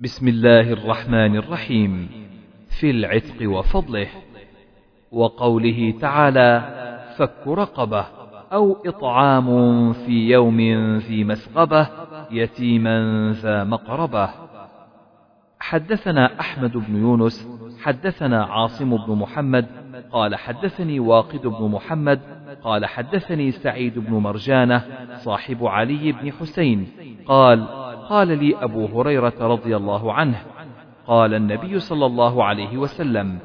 بسم الله الرحمن الرحيم. في العتق وفضله. وقوله تعالى فك رقبة أو إطعام في يوم ذي مسغبة يتيما ذا مقربة. حدثنا أحمد بن يونس حدثنا عاصم بن محمد قال حدثني واقد بن محمد قال حدثني سعيد بن مرجانة صاحب علي بن حسين قال قال لي أبو هريرة رضي الله عنه قال النبي صلى الله عليه وسلم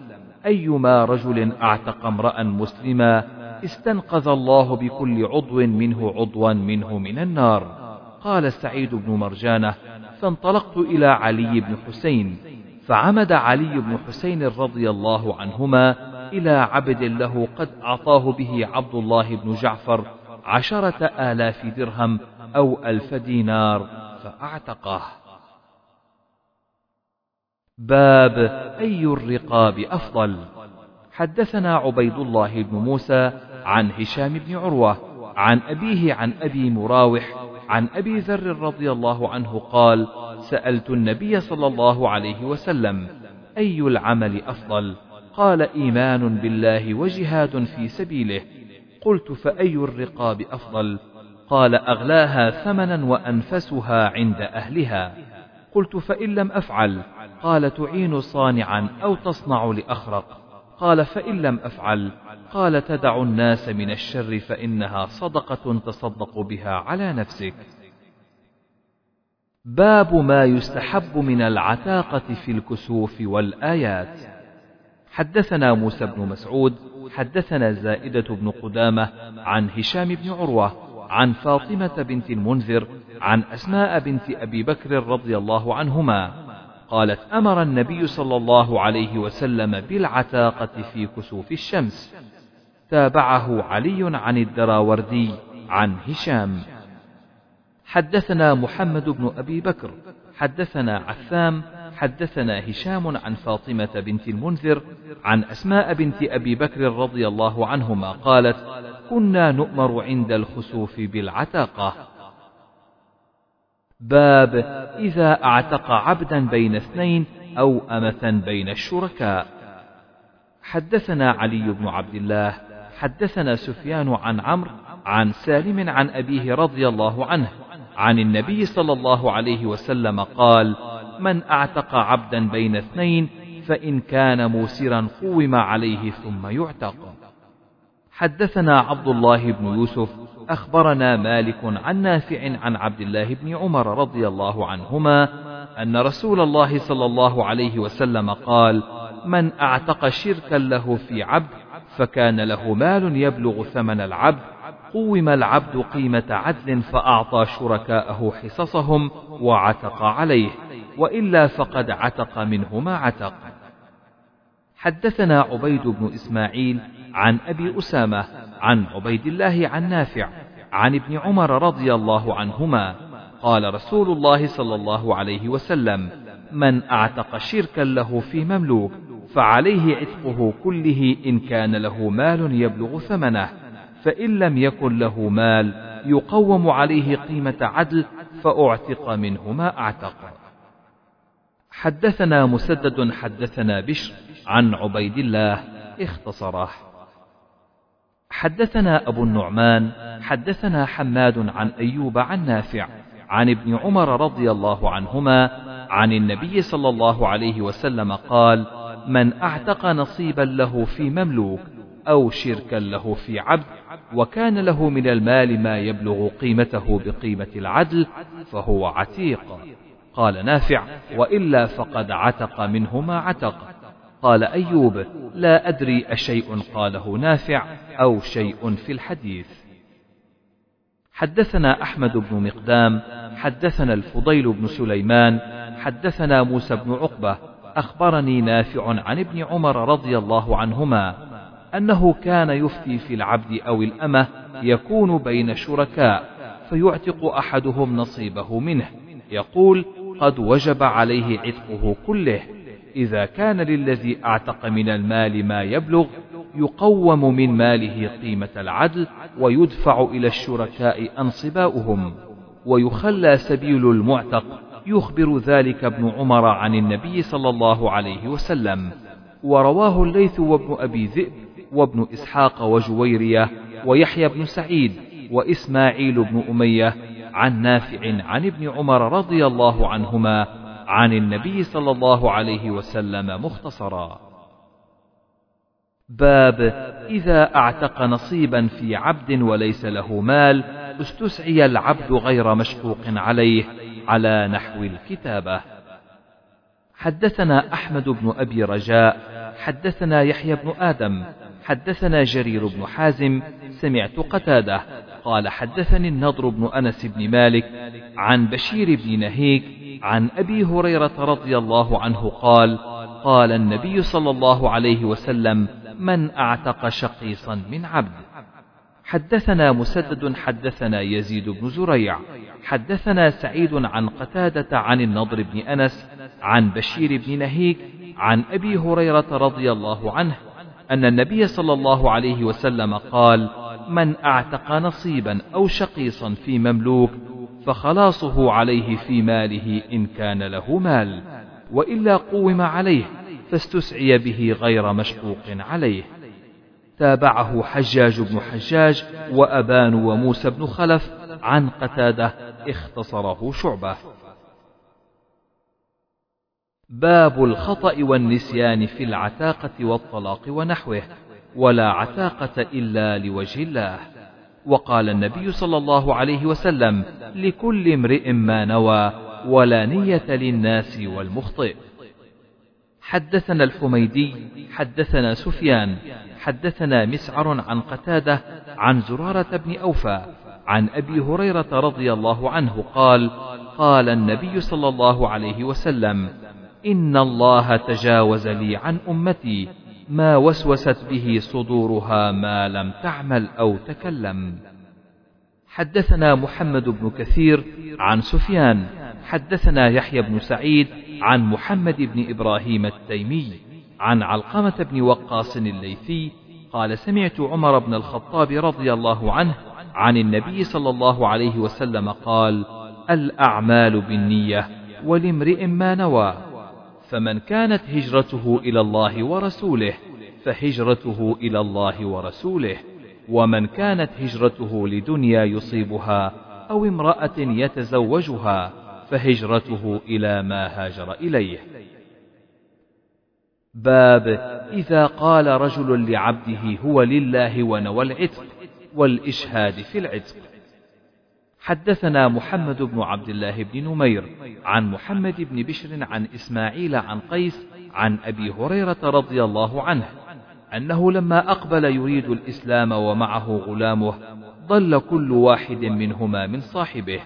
أيما رجل أعتق امرأ مسلما استنقذ الله بكل عضو منه عضوا منه من النار. قال سعيد بن مرجانة فانطلقت إلى علي بن حسين فعمد علي بن حسين رضي الله عنهما إلى عبد له قد أعطاه به عبد الله بن جعفر عشرة آلاف درهم أو ألف دينار. فأعتقه باب أي الرقاب أفضل؟ حدثنا عبيد الله بن موسى عن هشام بن عروة عن أبيه عن أبي مراوح عن أبي ذر رضي الله عنه قال سألت النبي صلى الله عليه وسلم أي العمل أفضل؟ قال إيمان بالله وجهاد في سبيله. قلت فأي الرقاب أفضل؟ قال أغلاها ثمنا وأنفسها عند أهلها. قلت فإن لم أفعل. قال تعين صانعا أو تصنع لأخرق. قال فإن لم أفعل. قال تدع الناس من الشر فإنها صدقة تصدق بها على نفسك. باب ما يستحب من العتاقة في الكسوف والآيات. حدثنا موسى بن مسعود حدثنا زائدة بن قدامة عن هشام بن عروة. عن فاطمة بنت المنذر عن أسماء بنت أبي بكر رضي الله عنهما. قالت أمر النبي صلى الله عليه وسلم بالعتاقة في كسوف الشمس. تابعه علي عن الدراوردي عن هشام. حدثنا محمد بن أبي بكر حدثنا عثام حدثنا هشام عن فاطمة بنت المنذر عن أسماء بنت أبي بكر رضي الله عنهما قالت كنا نؤمر عند الخسوف بالعتاقة. باب إذا أعتق عبدا بين اثنين أو أمة بين الشركاء. حدثنا علي بن عبد الله حدثنا سفيان عن عمرو عن سالم عن أبيه رضي الله عنه عن النبي صلى الله عليه وسلم قال من أعتق عبدا بين اثنين فإن كان موسرا قوم عليه ثم يعتق. حدثنا عبد الله بن يوسف أخبرنا مالك عن نافع عن عبد الله بن عمر رضي الله عنهما أن رسول الله صلى الله عليه وسلم قال من أعتق شركا له في عبد فكان له مال يبلغ ثمن العبد قوم العبد قيمة عدل فأعطى شركاءه حصصهم وعتق عليه. وإلا فقد عتق منه ما عتق. حدثنا عبيد بن إسماعيل عن أبي أسامة عن عبيد الله عن نافع عن ابن عمر رضي الله عنهما قال رسول الله صلى الله عليه وسلم من أعتق شركا له في مملوك فعليه عتقه كله إن كان له مال يبلغ ثمنه فإن لم يكن له مال يقوم عليه قيمة عدل فأعتق منه ما أعتق. حدثنا مسدد حدثنا بشر عن عبيد الله اختصره. حدثنا أبو النعمان حدثنا حماد عن أيوب عن نافع عن ابن عمر رضي الله عنهما عن النبي صلى الله عليه وسلم قال من أعتق نصيبا له في مملوك أو شركا له في عبد وكان له من المال ما يبلغ قيمته بقيمة العدل فهو عتيق. قال نافع وإلا فقد عتق منه ما عتق. قال أيوب لا أدري أشيء قاله نافع أو شيء في الحديث. حدثنا أحمد بن مقدام حدثنا الفضيل بن سليمان حدثنا موسى بن عقبة أخبرني نافع عن ابن عمر رضي الله عنهما أنه كان يفتي في العبد أو الأمة يكون بين شركاء فيعتق أحدهم نصيبه منه. يقول قد وجب عليه عتقه كله. إذا كان للذي أعتق من المال ما يبلغ يقوم من ماله قيمة العدل ويدفع إلى الشركاء أنصباؤهم. ويخلى سبيل المعتق. يخبر ذلك ابن عمر عن النبي صلى الله عليه وسلم. ورواه الليث وابن أبي ذئب وابن إسحاق وجويرية ويحيى بن سعيد. وإسماعيل بن أمية عن نافع عن ابن عمر رضي الله عنهما عن النبي صلى الله عليه وسلم مختصرا. باب إذا أعتق نصيبا في عبد وليس له مال استسعي العبد غير مشقوق عليه على نحو الكتابة. حدثنا أحمد بن أبي رجاء حدثنا يحيى بن آدم حدثنا جرير بن حازم سمعت قتادة. قال حدثني النضر بن أنس بن مالك عن بشير بن نهيك عن أبي هريرة رضي الله عنه قال قال النبي صلى الله عليه وسلم من أعتق شقيصا من عبد. حدثنا مسدد حدثنا يزيد بن زريع حدثنا سعيد عن قتادة عن النضر بن أنس عن بشير بن نهيك عن أبي هريرة رضي الله عنه أن النبي صلى الله عليه وسلم قال: من أعتق نصيبا أو شقيصا في مملوك فخلاصه عليه في ماله إن كان له مال، وإلا قوم عليه فاستسعي به غير مشقوق عليه. تابعه حجاج بن حجاج وأبان وموسى بن خلف عن قتادة اختصره شعبة. باب الخطأ والنسيان في العتاقة والطلاق ونحوه ولا عتاقة إلا لوجه الله. وقال النبي صلى الله عليه وسلم لكل امرئ ما نوى ولا نية للناس والمخطئ. حدثنا الحميدي حدثنا سفيان حدثنا مسعر عن قتادة عن زرارة بن أوفى عن أبي هريرة رضي الله عنه قال قال النبي صلى الله عليه وسلم إن الله تجاوز لي عن أمتي ما وسوست به صدورها ما لم تعمل أو تكلم. حدثنا محمد بن كثير عن سفيان، حدثنا يحيى بن سعيد عن محمد بن إبراهيم التيمي، عن علقمة بن وقاص الليثي، قال سمعت عمر بن الخطاب رضي الله عنه عن النبي صلى الله عليه وسلم قال: الأعمال بالنية ولامرئ ما نوى فمن كانت هجرته إلى الله ورسوله فهجرته إلى الله ورسوله. ومن كانت هجرته لدنيا يصيبها أو امرأة يتزوجها فهجرته إلى ما هاجر إليه. باب إذا قال رجل لعبده هو لله ونوى العتق والإشهاد في العتق. حدثنا محمد بن عبد الله بن نمير عن محمد بن بشر عن إسماعيل عن قيس عن أبي هريرة رضي الله عنه أنه لما أقبل يريد الإسلام ومعه غلامه ضل كل واحد منهما من صاحبه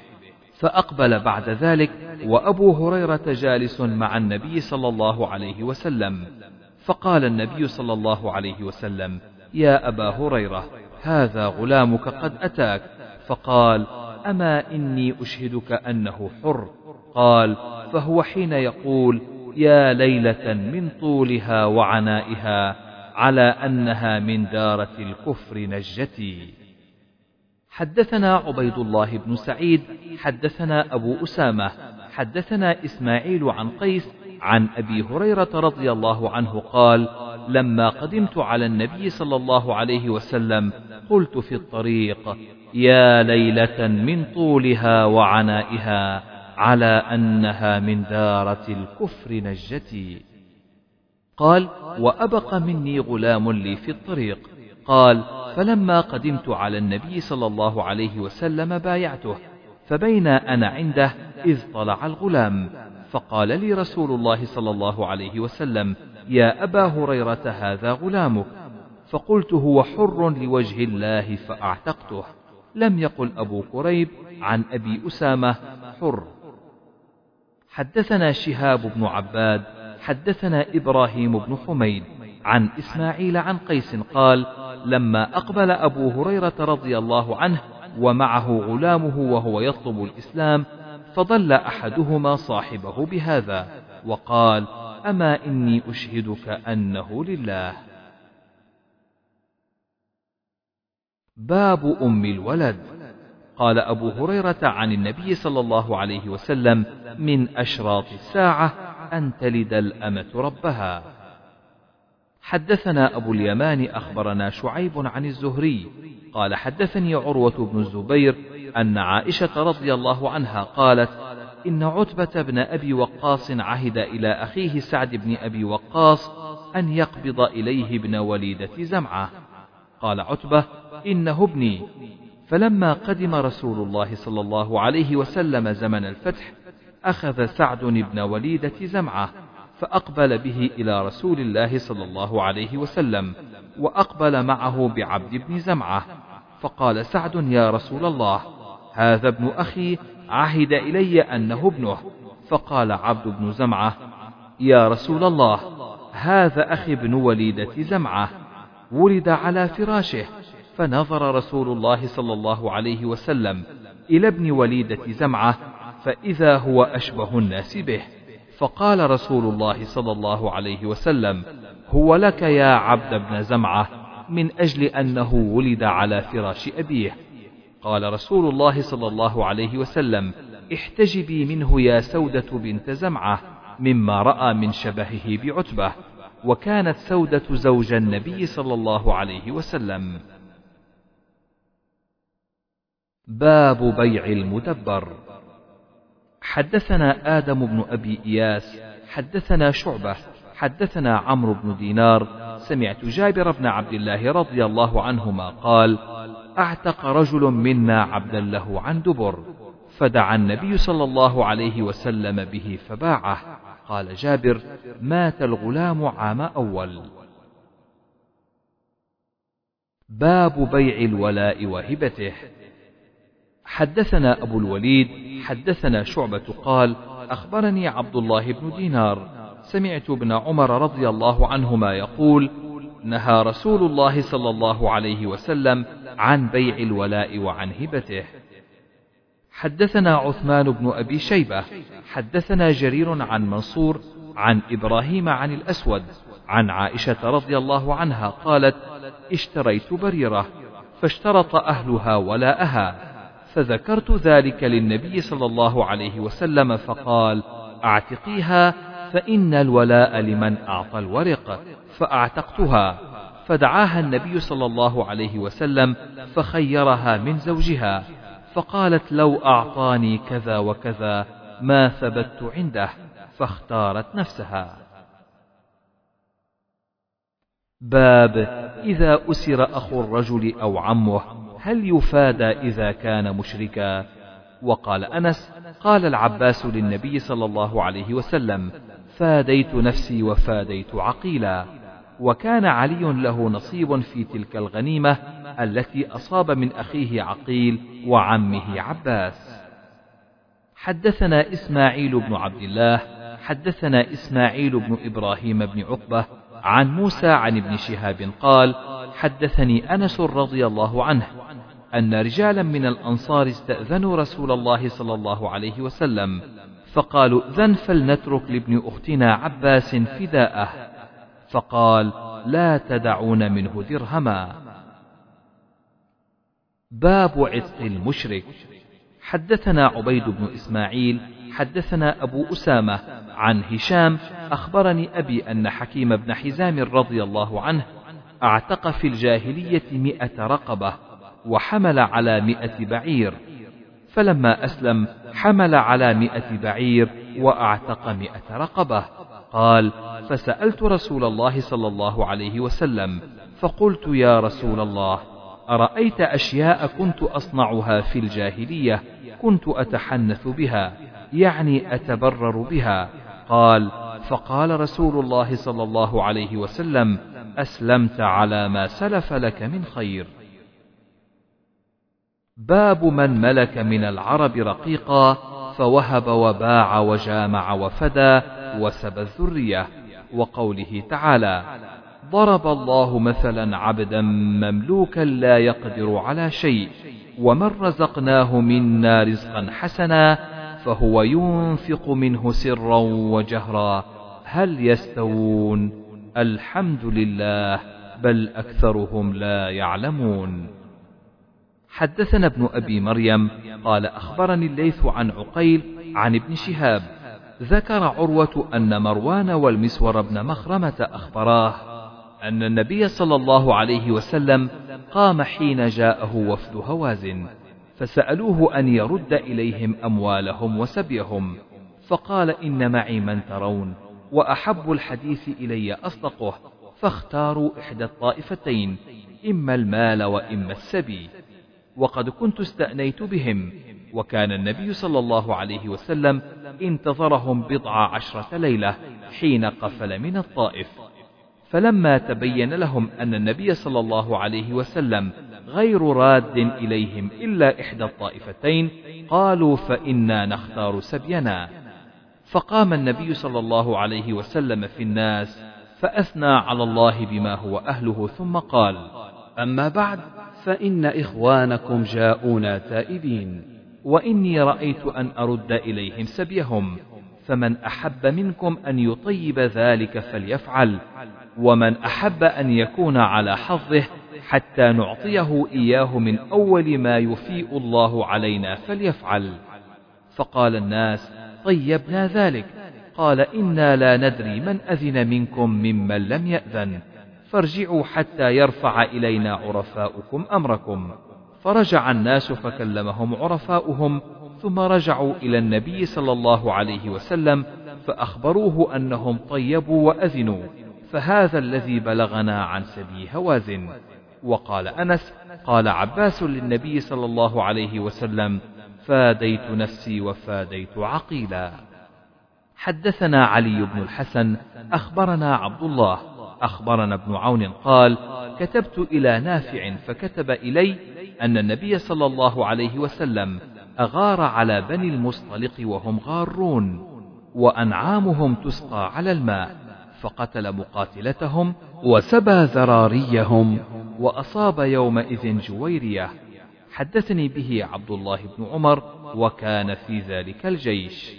فأقبل بعد ذلك وأبو هريرة جالس مع النبي صلى الله عليه وسلم فقال النبي صلى الله عليه وسلم يا أبا هريرة هذا غلامك قد أتاك. فقال أما إني أشهدك أنه حر. قال فهو حين يقول يا ليلة من طولها وعنائها على أنها من دارة الكفر نجتي. حدثنا عبيد الله بن سعيد حدثنا أبو أسامة حدثنا إسماعيل عن قيس عن أبي هريرة رضي الله عنه قال لما قدمت على النبي صلى الله عليه وسلم قلت في الطريق يا ليلة من طولها وعنائها على أنها من دارة الكفر نجتي. قال وأبق مني غلام لي في الطريق. قال فلما قدمت على النبي صلى الله عليه وسلم بايعته فبين أنا عنده إذ طلع الغلام. فقال لي رسول الله صلى الله عليه وسلم يا أبا هريرة هذا غلامك. فقلت هو حر لوجه الله فأعتقته. لم يقل أبو كريب عن أبي أسامة حر. حدثنا شهاب بن عباد حدثنا إبراهيم بن حميد عن إسماعيل عن قيس قال لما أقبل أبو هريرة رضي الله عنه ومعه غلامه وهو يطلب الإسلام فضل أحدهما صاحبه بهذا وقال أما إني أشهدك أنه لله. باب أم الولد. قال أبو هريرة عن النبي صلى الله عليه وسلم من أشراط الساعة أن تلد الأمة ربها. حدثنا أبو اليمان أخبرنا شعيب عن الزهري. قال حدثني عروة بن الزبير أن عائشة رضي الله عنها قالت إن عتبة بن أبي وقاص عهد إلى أخيه سعد بن أبي وقاص أن يقبض إليه ابن وليدة زمعة. قال عتبة إنه ابني. فلما قدم رسول الله صلى الله عليه وسلم زمن الفتح أخذ سعد بن وليدة زمعة فأقبل به إلى رسول الله صلى الله عليه وسلم وأقبل معه بعبد بن زمعة. فقال سعد يا رسول الله هذا ابن أخي عهد إلي أنه ابنه. فقال عبد بن زمعة يا رسول الله هذا أخي ابن وليدة زمعة. ولد على فراشه. فنظر رسول الله صلى الله عليه وسلم إلى ابن وليدة زمعة فإذا هو أشبه الناس به. فقال رسول الله صلى الله عليه وسلم هو لك يا عبد بن زمعة من أجل أنه ولد على فراش أبيه. قال رسول الله صلى الله عليه وسلم احتجبي منه يا سودة بنت زمعة مما رأى من شبهه بعتبة وكانت سودة زوج النبي صلى الله عليه وسلم. باب بيع المدبر. حدثنا آدم بن أبي إياس حدثنا شعبة حدثنا عمرو بن دينار سمعت جابر بن عبد الله رضي الله عنهما قال أعتق رجل منا عبدا له عن دبر فدعا النبي صلى الله عليه وسلم به فباعه قال جابر مات الغلام عام أول. باب بيع الولاء وهبته. حدثنا أبو الوليد حدثنا شعبة قال أخبرني عبد الله بن دينار. سمعت ابن عمر رضي الله عنهما يقول نهى رسول الله صلى الله عليه وسلم عن بيع الولاء وعن هبته. حدثنا عثمان بن أبي شيبة. حدثنا جرير عن منصور عن إبراهيم عن الأسود عن عائشة رضي الله عنها قالت اشتريت بريرة فاشترط أهلها ولاءها فذكرت ذلك للنبي صلى الله عليه وسلم فقال أعتقيها فإن الولاء لمن أعطى الورق فأعتقتها. فدعاها النبي صلى الله عليه وسلم فخيرها من زوجها فقالت لو أعطاني كذا وكذا ما ثبت عنده فاختارت نفسها. باب إذا أسر أخو الرجل أو عمه هل يفادى إذا كان مشركا؟ وقال أنس قال العباس للنبي صلى الله عليه وسلم فاديت نفسي وفاديت عقيلا. وكان علي له نصيب في تلك الغنيمة التي أصاب من أخيه عقيل وعمه عباس. حدثنا إسماعيل بن عبد الله حدثنا إسماعيل بن إبراهيم بن عقبة عن موسى عن ابن شهاب قال حدثني أنس رضي الله عنه أن رجالا من الأنصار استأذنوا رسول الله صلى الله عليه وسلم فقالوا ذن فلنترك لابن أختنا عباس فداءه. فقال لا تدعون منه درهما. باب عتق المشرك. حدثنا عبيد بن إسماعيل حدثنا أبو أسامة عن هشام أخبرني أبي أن حكيم بن حزام رضي الله عنه أعتق في الجاهلية مئة رقبة وحمل على مئة بعير. فلما أسلم حمل على مئة بعير وأعتق مئة رقبة. قال فسألت رسول الله صلى الله عليه وسلم فقلت يا رسول الله أرأيت أشياء كنت أصنعها في الجاهلية كنت أتحنث بها يعني أتبرر بها؟ قال فقال رسول الله صلى الله عليه وسلم أسلمت على ما سلف لك من خير. باب من ملك من العرب رقيقا فوهب وباع وجامع وفدى وسب الذرية وقوله تعالى ضرب الله مثلا عبدا مملوكا لا يقدر على شيء ومن رزقناه منا رزقا حسنا فهو ينفق منه سرا وجهرا. هل يستوون؟ الحمد لله بل أكثرهم لا يعلمون. حدثنا ابن أبي مريم قال أخبرني الليث عن عقيل عن ابن شهاب ذكر عروة أن مروان والمسور بن مخرمة أخبراه أن النبي صلى الله عليه وسلم قام حين جاءه وفد هوازن فسألوه أن يرد إليهم أموالهم وسبيهم فقال إن معي من ترون وأحب الحديث إلي أصدقه فاختاروا إحدى الطائفتين إما المال وإما السبي وقد كنت استأنيت بهم وكان النبي صلى الله عليه وسلم انتظرهم بضع عشرة ليلة حين قفل من الطائف. فلما تبين لهم أن النبي صلى الله عليه وسلم غير راد إليهم إلا إحدى الطائفتين قالوا فإنا نختار سبينا. فقام النبي صلى الله عليه وسلم في الناس فأثنى على الله بما هو أهله ثم قال أما بعد فإن إخوانكم جاءونا تائبين. وإني رأيت أن أرد إليهم سبيهم فمن أحب منكم أن يطيب ذلك فليفعل ومن أحب أن يكون على حظه حتى نعطيه إياه من أول ما يفيء الله علينا فليفعل. فقال الناس طيبنا ذلك. قال إنا لا ندري من أذن منكم ممن لم يأذن فارجعوا حتى يرفع إلينا عرفاؤكم أمركم. فرجع الناس فكلمهم عرفاؤهم ثم رجعوا إلى النبي صلى الله عليه وسلم فأخبروه أنهم طيبوا وأذنوا فهذا الذي بلغنا عن سبي هوازن. وقال أنس قال عباس للنبي صلى الله عليه وسلم فاديت نفسي وفاديت عقيلا. حدثنا علي بن الحسن أخبرنا عبد الله أخبرنا ابن عون قال كتبت إلى نافع فكتب إلي أن النبي صلى الله عليه وسلم أغار على بني المصطلق وهم غارون وأنعامهم تسقى على الماء فقتل مقاتلتهم وسبى ذراريهم وأصاب يومئذ جويرية. حدثني به عبد الله بن عمر وكان في ذلك الجيش.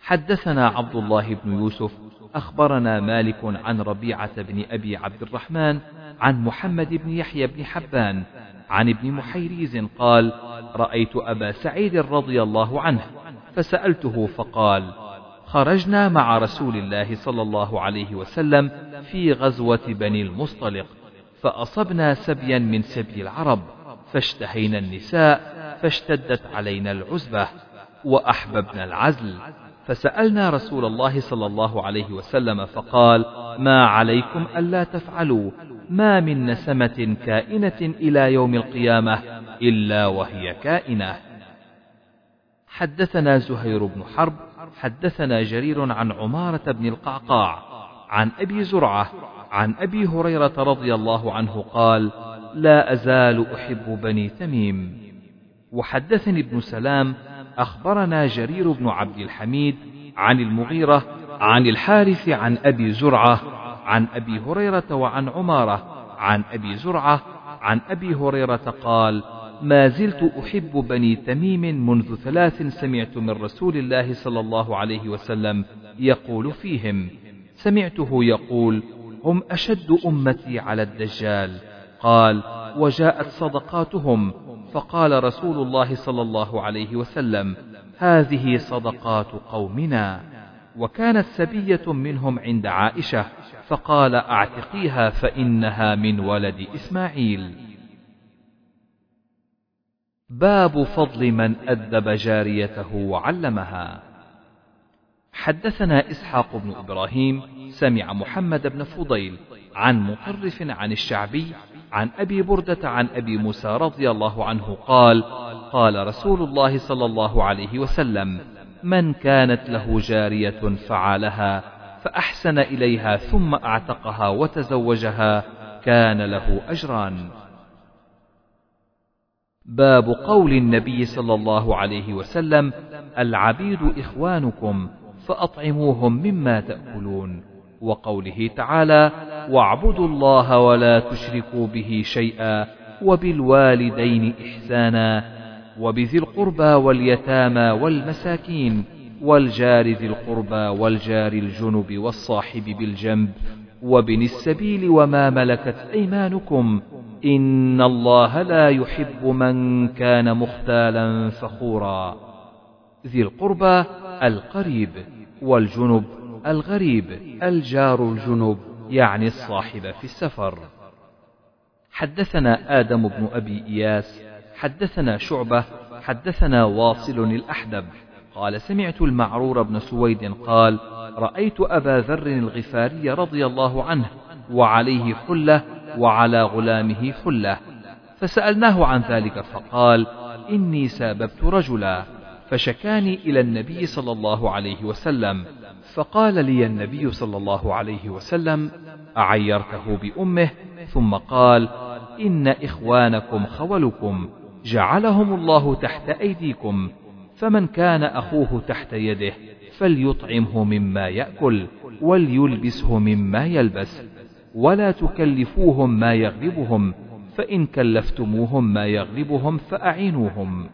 حدثنا عبد الله بن يوسف أخبرنا مالك عن ربيعة بن أبي عبد الرحمن عن محمد بن يحيى بن حبان عن ابن محيريز قال رأيت أبا سعيد رضي الله عنه فسألته فقال خرجنا مع رسول الله صلى الله عليه وسلم في غزوة بني المصطلق فأصبنا سبيا من سبي العرب فاشتهينا النساء فاشتدت علينا العزبة وأحببنا العزل. فسألنا رسول الله صلى الله عليه وسلم فقال ما عليكم ألا تفعلوا؟ ما من نسمة كائنة إلى يوم القيامة إلا وهي كائنة. حدثنا زهير بن حرب حدثنا جرير عن عمارة بن القعقاع عن أبي زرعة عن أبي هريرة رضي الله عنه قال لا أزال أحب بني تميم. وحدثني ابن سلام أخبرنا جرير بن عبد الحميد عن المغيرة عن الحارث عن أبي زرعة عن أبي هريرة وعن عمارة عن أبي زرعة عن أبي هريرة قال ما زلت أحب بني تميم منذ ثلاث سمعت من رسول الله صلى الله عليه وسلم يقول فيهم. سمعته يقول هم أشد أمتي على الدجال قال وجاءت صدقاتهم فقال رسول الله صلى الله عليه وسلم هذه صدقات قومنا وكانت سبية منهم عند عائشة. فقال اعتقيها فإنها من ولد إسماعيل. باب فضل من أدب جاريته وعلمها. حدثنا إسحاق بن إبراهيم سمع محمد بن فضيل عن مطرف عن الشعبي عن أبي بردة عن أبي موسى رضي الله عنه قال قال رسول الله صلى الله عليه وسلم من كانت له جارية فعالها فأحسن إليها ثم أعتقها وتزوجها كان له أجران. باب قول النبي صلى الله عليه وسلم العبيد إخوانكم فأطعموهم مما تأكلون. وقوله تعالى واعبدوا الله ولا تشركوا به شيئا وبالوالدين إحسانا وبذي القربى واليتامى والمساكين والجار ذي القربى والجار الجنب والصاحب بالجنب وبن السبيل وما ملكت أيمانكم إن الله لا يحب من كان مختالا فخورا. ذي القربى القريب والجنب الغريب الجار الجنب يعني الصاحب في السفر. حدثنا آدم بن أبي إياس حدثنا شعبة حدثنا واصل الأحدب. قال سمعت المعرور بن سويد قال رأيت أبا ذر الغفاري رضي الله عنه وعليه حلة وعلى غلامه حلة فسألناه عن ذلك فقال إني ساببت رجلا فشكاني إلى النبي صلى الله عليه وسلم فقال لي النبي صلى الله عليه وسلم أعيرته بأمه؟ ثم قال إن إخوانكم خولكم جعلهم الله تحت أيديكم فمن كان أخوه تحت يده فليطعمه مما يأكل وليلبسه مما يلبس ولا تكلفوهم ما يغلبهم فإن كلفتموهم ما يغلبهم فأعينوهم.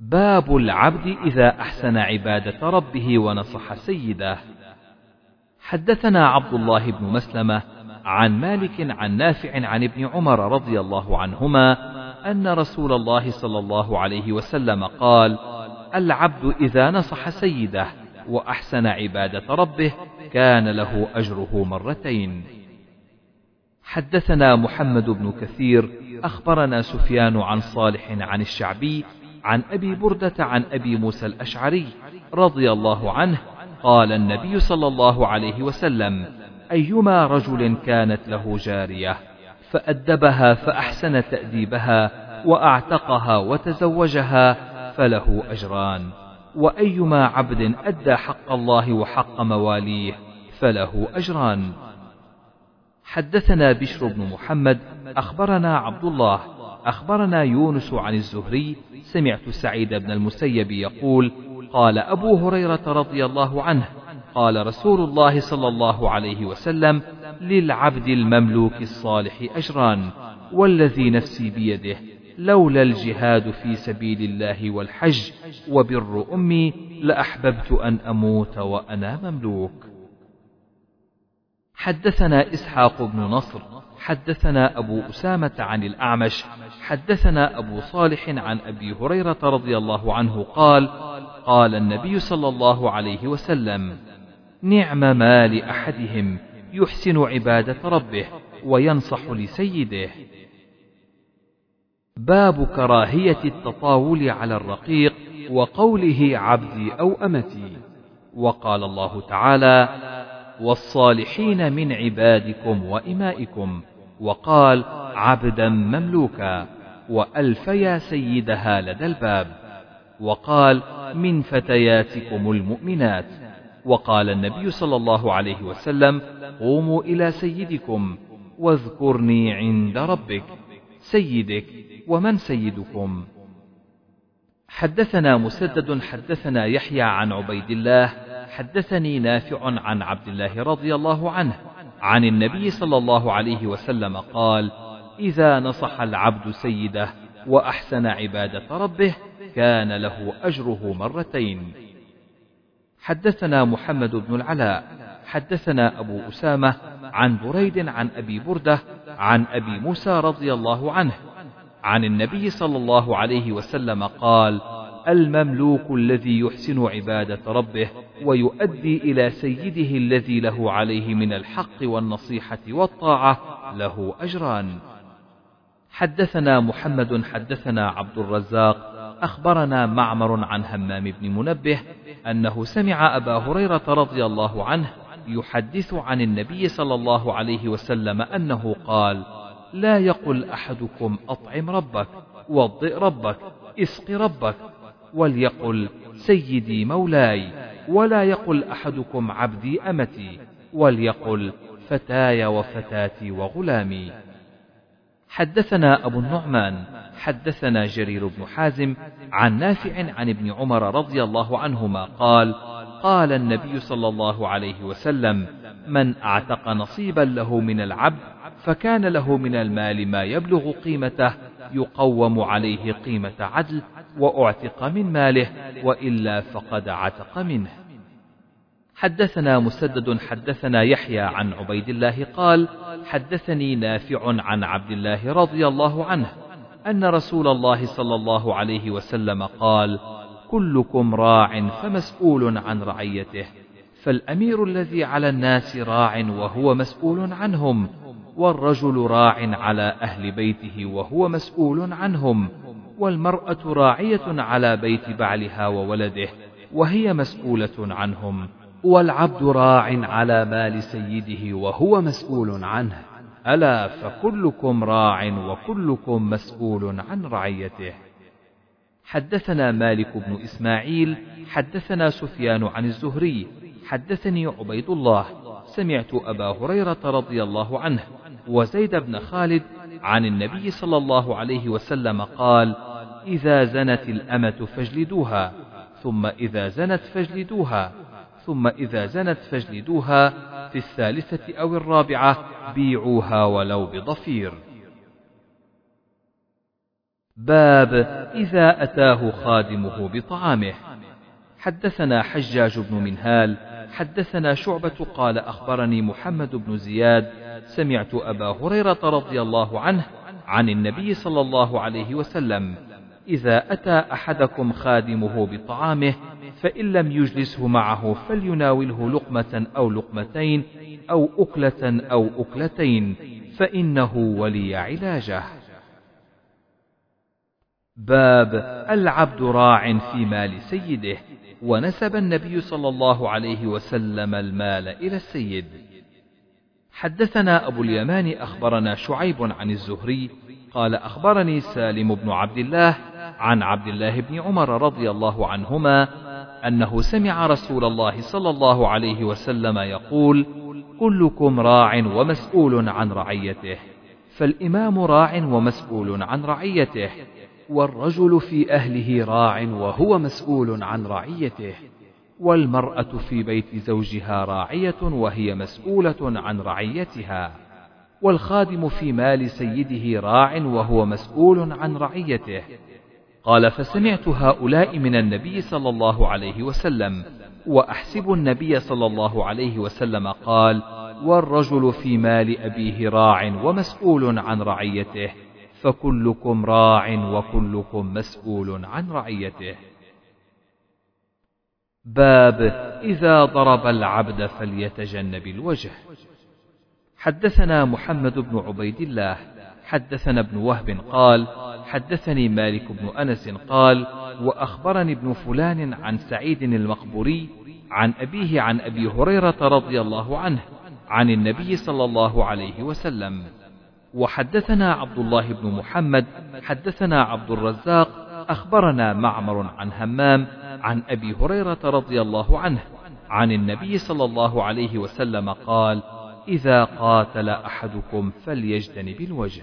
باب العبد إذا أحسن عبادة ربه ونصح سيده. حدثنا عبد الله بن مسلمة عن مالك عن نافع عن ابن عمر رضي الله عنهما أن رسول الله صلى الله عليه وسلم قال: العبد إذا نصح سيده وأحسن عبادة ربه كان له أجره مرتين. حدثنا محمد بن كثير أخبرنا سفيان عن صالح عن الشعبي عن أبي بردة عن أبي موسى الأشعري رضي الله عنه قال النبي صلى الله عليه وسلم أيما رجل كانت له جارية فأدبها فأحسن تأديبها وأعتقها وتزوجها فله أجران. وأيما عبد أدى حق الله وحق مواليه فله أجران. حدثنا بشر بن محمد أخبرنا عبد الله أخبرنا يونس عن الزهري سمعت سعيد بن المسيب يقول قال أبو هريرة رضي الله عنه قال رسول الله صلى الله عليه وسلم للعبد المملوك الصالح أجران والذي نفسي بيده لولا الجهاد في سبيل الله والحج وبر أمي لأحببت أن أموت وأنا مملوك. حدثنا إسحاق بن نصر حدثنا أبو أسامة عن الأعمش حدثنا أبو صالح عن أبي هريرة رضي الله عنه قال قال النبي صلى الله عليه وسلم نعم ما لأحدهم يحسن عبادة ربه وينصح لسيده. باب كراهية التطاول على الرقيق وقوله عبدي أو أمتي. وقال الله تعالى والصالحين من عبادكم وإمائكم. وقال عبدا مملوكا. وألفيا سيدها لدى الباب. وقال من فتياتكم المؤمنات. وقال النبي صلى الله عليه وسلم قوموا إلى سيدكم واذكرني عند ربك سيدك ومن سيدكم. حدثنا مسدد حدثنا يحيى عن عبيد الله حدثني نافع عن عبد الله رضي الله عنه عن النبي صلى الله عليه وسلم قال إذا نصح العبد سيده وأحسن عبادة ربه كان له أجره مرتين. حدثنا محمد بن العلاء حدثنا أبو أسامة عن بريد عن أبي بردة عن أبي موسى رضي الله عنه عن النبي صلى الله عليه وسلم قال المملوك الذي يحسن عبادة ربه ويؤدي إلى سيده الذي له عليه من الحق والنصيحة والطاعة له أجران. حدثنا محمد حدثنا عبد الرزاق أخبرنا معمر عن همام بن منبه أنه سمع أبا هريرة رضي الله عنه يحدث عن النبي صلى الله عليه وسلم أنه قال لا يقل أحدكم أطعم ربك وضئ ربك اسق ربك وليقل سيدي مولاي ولا يقل أحدكم عبدي أمتي وليقل فتاي وفتاتي وغلامي حدثنا أبو النعمان حدثنا جرير بن حازم عن نافع عن ابن عمر رضي الله عنهما قال قال النبي صلى الله عليه وسلم من أعتق نصيبا له من العبد فكان له من المال ما يبلغ قيمته يقوم عليه قيمة عدل وأعتق من ماله وإلا فقد عتق منه. حدثنا مسدد حدثنا يحيى عن عبيد الله قال حدثني نافع عن عبد الله رضي الله عنه أن رسول الله صلى الله عليه وسلم قال كلكم راع فمسؤول عن رعيته فالأمير الذي على الناس راع وهو مسؤول عنهم والرجل راع على أهل بيته وهو مسؤول عنهم والمرأة راعية على بيت بعلها وولده وهي مسؤولة عنهم والعبد راع على مال سيده وهو مسؤول عنه. ألا فكلكم راع وكلكم مسؤول عن رعيته. حدثنا مالك بن إسماعيل حدثنا سفيان عن الزهري حدثني عبيد الله سمعت أبا هريرة رضي الله عنه وزيد بن خالد عن النبي صلى الله عليه وسلم قال إذا زنت الأمة فاجلدوها ثم إذا زنت فاجلدوها ثم إذا زنت فاجلدوها في الثالثة أو الرابعة بيعوها ولو بضفير. باب إذا أتاه خادمه بطعامه. حدثنا حجاج بن منهال، حدثنا شعبة قال أخبرني محمد بن زياد، سمعت أبا هريرة رضي الله عنه عن النبي صلى الله عليه وسلم: إذا أتى أحدكم خادمه بطعامه فإن لم يجلسه معه فليناوله لقمة أو لقمتين أو أكلة أو أكلتين فإنه ولي علاجه. باب العبد راع في مال سيده ونسب النبي صلى الله عليه وسلم المال إلى السيد. حدثنا أبو اليمان أخبرنا شعيب عن الزهري قال أخبرني سالم بن عبد الله عن عبد الله بن عمر رضي الله عنهما أنه سمع رسول الله صلى الله عليه وسلم يقول: كلكم راع ومسؤول عن رعيته، فالإمام راع ومسؤول عن رعيته، والرجل في أهله راع وهو مسؤول عن رعيته، والمرأة في بيت زوجها راعية وهي مسؤولة عن رعيتها، والخادم في مال سيده راع وهو مسؤول عن رعيته، قال فسمعت هؤلاء من النبي صلى الله عليه وسلم وأحسب النبي صلى الله عليه وسلم قال والرجل في مال أبيه راع ومسؤول عن رعيته فكلكم راع وكلكم مسؤول عن رعيته. باب إذا ضرب العبد فليتجنب الوجه. حدثنا محمد بن عبيد الله حدثنا ابن وهب قال حدثني مالك بن أنس قال وأخبرني ابن فلان عن سعيد المقبوري عن أبيه عن أبي هريرة رضي الله عنه عن النبي صلى الله عليه وسلم. وحدثنا عبد الله بن محمد حدثنا عبد الرزاق أخبرنا معمر عن همام عن أبي هريرة رضي الله عنه عن النبي صلى الله عليه وسلم قال إذا قاتل أحدكم فليجتنب الوجه.